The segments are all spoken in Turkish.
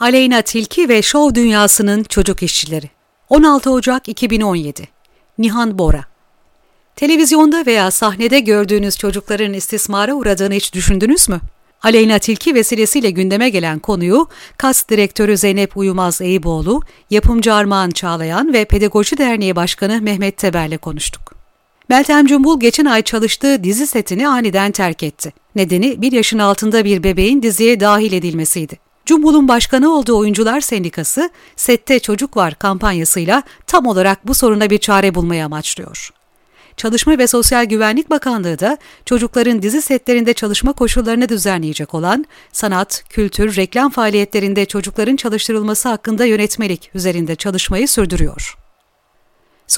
Aleyna Tilki ve şov dünyasının çocuk işçileri. 16 Ocak 2017 Nihan Bora Televizyonda veya sahnede gördüğünüz çocukların istismara uğradığını hiç düşündünüz mü? Aleyna Tilki vesilesiyle gündeme gelen konuyu KAS Direktörü Zeynep Uyumaz Eyüboğlu, yapımcı Armağan Çağlayan ve Pedagoji Derneği Başkanı Mehmet Teber'le konuştuk. Meltem Cumbul geçen ay çalıştığı dizi setini aniden terk etti. Nedeni bir yaşın altında bir bebeğin diziye dahil edilmesiydi. Cumbul'un başkanı olduğu Oyuncular Sendikası, Sette Çocuk Var kampanyasıyla tam olarak bu soruna bir çare bulmaya amaçlıyor. Çalışma ve Sosyal Güvenlik Bakanlığı da çocukların dizi setlerinde çalışma koşullarını düzenleyecek olan sanat, kültür, reklam faaliyetlerinde çocukların çalıştırılması hakkında yönetmelik üzerinde çalışmayı sürdürüyor.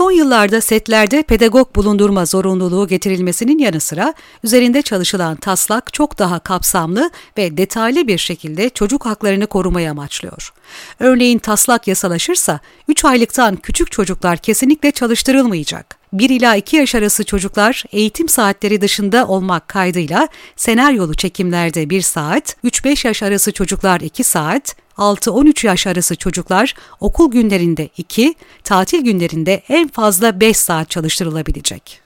Son yıllarda setlerde pedagog bulundurma zorunluluğu getirilmesinin yanı sıra üzerinde çalışılan taslak çok daha kapsamlı ve detaylı bir şekilde çocuk haklarını korumayı amaçlıyor. Örneğin taslak yasalaşırsa 3 aylıktan küçük çocuklar kesinlikle çalıştırılmayacak. 1 ila 2 yaş arası çocuklar eğitim saatleri dışında olmak kaydıyla senaryolu çekimlerde 1 saat, 3-5 yaş arası çocuklar 2 saat, 6-13 yaş arası çocuklar okul günlerinde 2, tatil günlerinde en fazla 5 saat çalıştırılabilecek.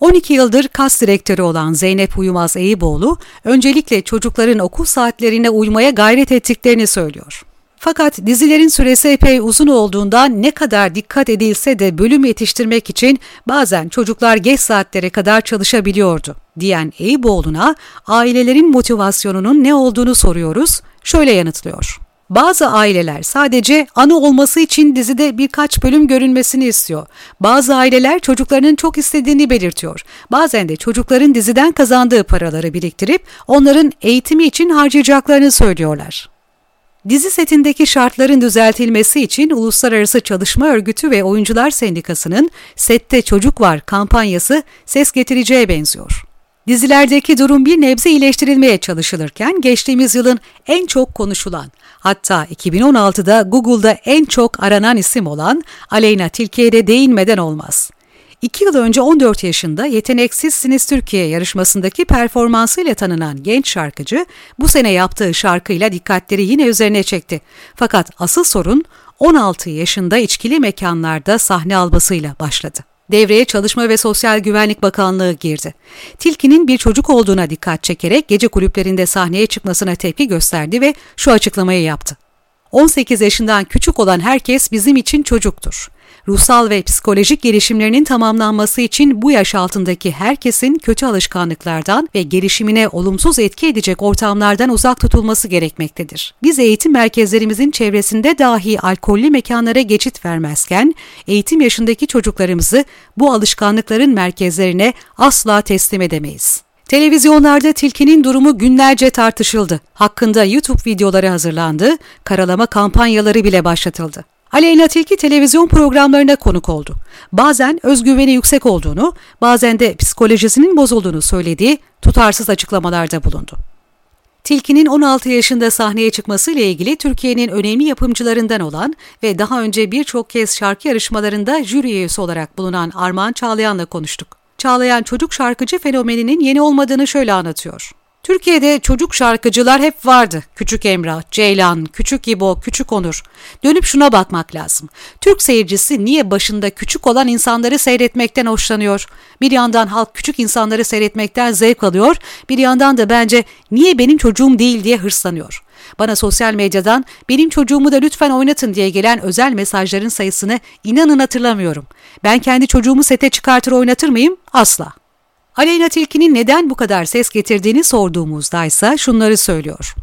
12 yıldır kas direktörü olan Zeynep Uyumaz Eyüboğlu, öncelikle çocukların okul saatlerine uymaya gayret ettiklerini söylüyor. Fakat dizilerin süresi epey uzun olduğundan ne kadar dikkat edilse de bölüm yetiştirmek için bazen çocuklar geç saatlere kadar çalışabiliyordu diyen Eyüboğlu'na ailelerin motivasyonunun ne olduğunu soruyoruz, şöyle yanıtlıyor. Bazı aileler sadece anı olması için dizide birkaç bölüm görünmesini istiyor. Bazı aileler çocuklarının çok istediğini belirtiyor. Bazen de çocukların diziden kazandığı paraları biriktirip onların eğitimi için harcayacaklarını söylüyorlar. Dizi setindeki şartların düzeltilmesi için Uluslararası Çalışma Örgütü ve Oyuncular Sendikası'nın Sette Çocuk Var kampanyası ses getireceğe benziyor. Dizilerdeki durum bir nebze iyileştirilmeye çalışılırken geçtiğimiz yılın en çok konuşulan, hatta 2016'da Google'da en çok aranan isim olan Aleyna Tilki'ye de değinmeden olmaz. İki yıl önce 14 yaşında Yeteneksiz Siniz Türkiye yarışmasındaki performansıyla tanınan genç şarkıcı bu sene yaptığı şarkıyla dikkatleri yine üzerine çekti. Fakat asıl sorun 16 yaşında içkili mekanlarda sahne almasıyla başladı. Devreye Çalışma ve Sosyal Güvenlik Bakanlığı girdi. Tilki'nin bir çocuk olduğuna dikkat çekerek gece kulüplerinde sahneye çıkmasına tepki gösterdi ve şu açıklamayı yaptı. 18 yaşından küçük olan herkes bizim için çocuktur ruhsal ve psikolojik gelişimlerinin tamamlanması için bu yaş altındaki herkesin kötü alışkanlıklardan ve gelişimine olumsuz etki edecek ortamlardan uzak tutulması gerekmektedir. Biz eğitim merkezlerimizin çevresinde dahi alkollü mekanlara geçit vermezken, eğitim yaşındaki çocuklarımızı bu alışkanlıkların merkezlerine asla teslim edemeyiz. Televizyonlarda tilkinin durumu günlerce tartışıldı. Hakkında YouTube videoları hazırlandı, karalama kampanyaları bile başlatıldı. Aleyna Tilki televizyon programlarına konuk oldu. Bazen özgüveni yüksek olduğunu, bazen de psikolojisinin bozulduğunu söylediği tutarsız açıklamalarda bulundu. Tilki'nin 16 yaşında sahneye çıkmasıyla ilgili Türkiye'nin önemli yapımcılarından olan ve daha önce birçok kez şarkı yarışmalarında jüri üyesi olarak bulunan Armağan Çağlayan'la konuştuk. Çağlayan çocuk şarkıcı fenomeninin yeni olmadığını şöyle anlatıyor. Türkiye'de çocuk şarkıcılar hep vardı. Küçük Emrah, Ceylan, Küçük İbo, Küçük Onur. Dönüp şuna bakmak lazım. Türk seyircisi niye başında küçük olan insanları seyretmekten hoşlanıyor? Bir yandan halk küçük insanları seyretmekten zevk alıyor, bir yandan da bence niye benim çocuğum değil diye hırslanıyor. Bana sosyal medyadan benim çocuğumu da lütfen oynatın diye gelen özel mesajların sayısını inanın hatırlamıyorum. Ben kendi çocuğumu sete çıkartır oynatır mıyım? Asla. Aleyna Tilki'nin neden bu kadar ses getirdiğini sorduğumuzda ise şunları söylüyor.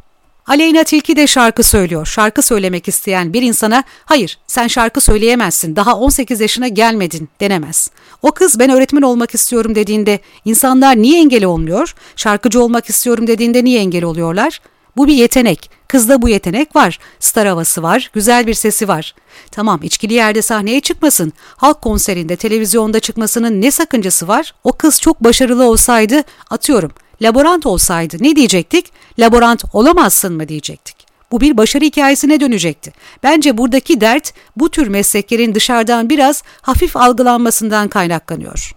Aleyna Tilki de şarkı söylüyor. Şarkı söylemek isteyen bir insana hayır sen şarkı söyleyemezsin daha 18 yaşına gelmedin denemez. O kız ben öğretmen olmak istiyorum dediğinde insanlar niye engel olmuyor? Şarkıcı olmak istiyorum dediğinde niye engel oluyorlar? Bu bir yetenek. Kızda bu yetenek var. Star havası var, güzel bir sesi var. Tamam içkili yerde sahneye çıkmasın. Halk konserinde, televizyonda çıkmasının ne sakıncası var? O kız çok başarılı olsaydı, atıyorum, laborant olsaydı ne diyecektik? Laborant olamazsın mı diyecektik. Bu bir başarı hikayesine dönecekti. Bence buradaki dert bu tür mesleklerin dışarıdan biraz hafif algılanmasından kaynaklanıyor.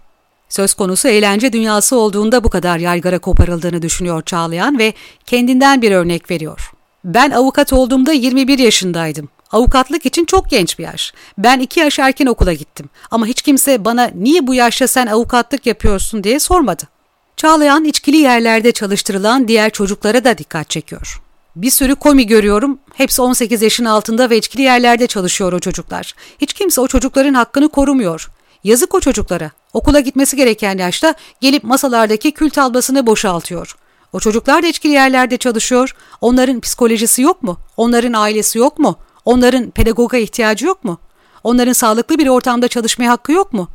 Söz konusu eğlence dünyası olduğunda bu kadar yaygara koparıldığını düşünüyor Çağlayan ve kendinden bir örnek veriyor. Ben avukat olduğumda 21 yaşındaydım. Avukatlık için çok genç bir yaş. Ben iki yaş erken okula gittim. Ama hiç kimse bana niye bu yaşta sen avukatlık yapıyorsun diye sormadı. Çağlayan içkili yerlerde çalıştırılan diğer çocuklara da dikkat çekiyor. Bir sürü komi görüyorum. Hepsi 18 yaşın altında ve içkili yerlerde çalışıyor o çocuklar. Hiç kimse o çocukların hakkını korumuyor. Yazık o çocuklara. Okula gitmesi gereken yaşta gelip masalardaki kül tablasını boşaltıyor. O çocuklar da içkili yerlerde çalışıyor. Onların psikolojisi yok mu? Onların ailesi yok mu? Onların pedagoga ihtiyacı yok mu? Onların sağlıklı bir ortamda çalışmaya hakkı yok mu?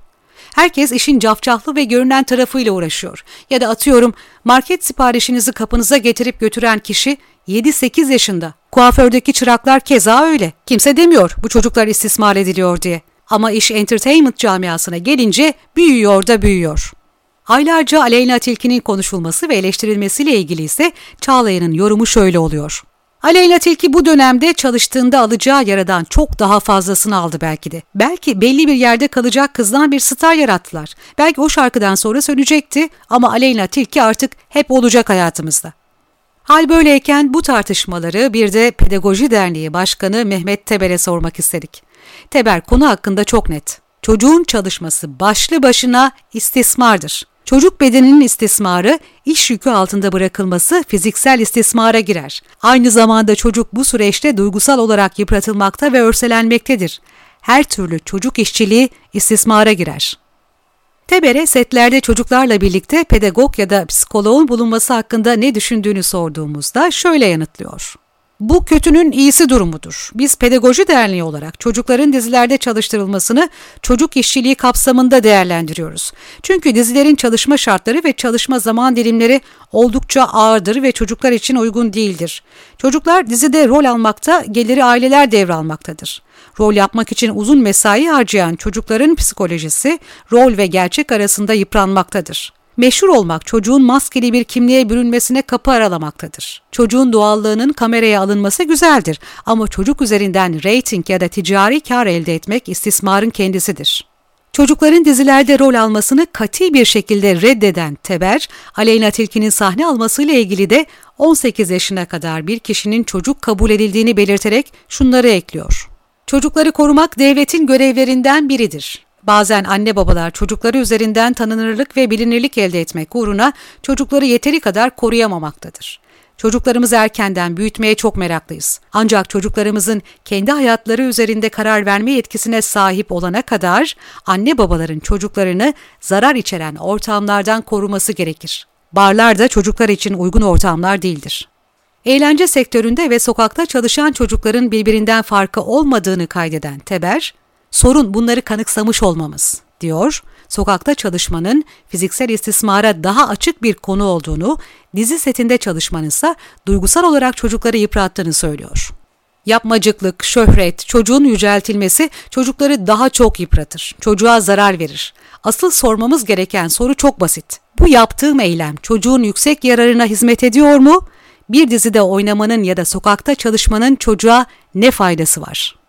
Herkes işin cafcaflı ve görünen tarafıyla uğraşıyor. Ya da atıyorum market siparişinizi kapınıza getirip götüren kişi 7-8 yaşında. Kuafördeki çıraklar keza öyle. Kimse demiyor bu çocuklar istismar ediliyor diye. Ama iş entertainment camiasına gelince büyüyor da büyüyor. Aylarca Aleyna Tilki'nin konuşulması ve eleştirilmesiyle ilgili ise Çağlayan'ın yorumu şöyle oluyor. Aleyna Tilki bu dönemde çalıştığında alacağı yaradan çok daha fazlasını aldı belki de. Belki belli bir yerde kalacak kızdan bir star yarattılar. Belki o şarkıdan sonra sönecekti ama Aleyna Tilki artık hep olacak hayatımızda. Hal böyleyken bu tartışmaları bir de Pedagoji Derneği Başkanı Mehmet Teber'e sormak istedik. Teber konu hakkında çok net. Çocuğun çalışması başlı başına istismardır. Çocuk bedeninin istismarı, iş yükü altında bırakılması fiziksel istismara girer. Aynı zamanda çocuk bu süreçte duygusal olarak yıpratılmakta ve örselenmektedir. Her türlü çocuk işçiliği istismara girer. Tebere setlerde çocuklarla birlikte pedagog ya da psikoloğun bulunması hakkında ne düşündüğünü sorduğumuzda şöyle yanıtlıyor. Bu kötünün iyisi durumudur. Biz Pedagoji Derneği olarak çocukların dizilerde çalıştırılmasını çocuk işçiliği kapsamında değerlendiriyoruz. Çünkü dizilerin çalışma şartları ve çalışma zaman dilimleri oldukça ağırdır ve çocuklar için uygun değildir. Çocuklar dizide rol almakta, geliri aileler devralmaktadır. Rol yapmak için uzun mesai harcayan çocukların psikolojisi rol ve gerçek arasında yıpranmaktadır. Meşhur olmak çocuğun maskeli bir kimliğe bürünmesine kapı aralamaktadır. Çocuğun doğallığının kameraya alınması güzeldir ama çocuk üzerinden reyting ya da ticari kar elde etmek istismarın kendisidir. Çocukların dizilerde rol almasını kati bir şekilde reddeden Teber, Aleyna Tilki'nin sahne almasıyla ilgili de 18 yaşına kadar bir kişinin çocuk kabul edildiğini belirterek şunları ekliyor. Çocukları korumak devletin görevlerinden biridir. Bazen anne babalar çocukları üzerinden tanınırlık ve bilinirlik elde etmek uğruna çocukları yeteri kadar koruyamamaktadır. Çocuklarımızı erkenden büyütmeye çok meraklıyız. Ancak çocuklarımızın kendi hayatları üzerinde karar verme yetkisine sahip olana kadar anne babaların çocuklarını zarar içeren ortamlardan koruması gerekir. Barlar da çocuklar için uygun ortamlar değildir. Eğlence sektöründe ve sokakta çalışan çocukların birbirinden farkı olmadığını kaydeden Teber, Sorun bunları kanıksamış olmamız, diyor. Sokakta çalışmanın fiziksel istismara daha açık bir konu olduğunu, dizi setinde çalışmanın ise duygusal olarak çocukları yıprattığını söylüyor. Yapmacıklık, şöhret, çocuğun yüceltilmesi çocukları daha çok yıpratır, çocuğa zarar verir. Asıl sormamız gereken soru çok basit. Bu yaptığım eylem çocuğun yüksek yararına hizmet ediyor mu? Bir dizide oynamanın ya da sokakta çalışmanın çocuğa ne faydası var?''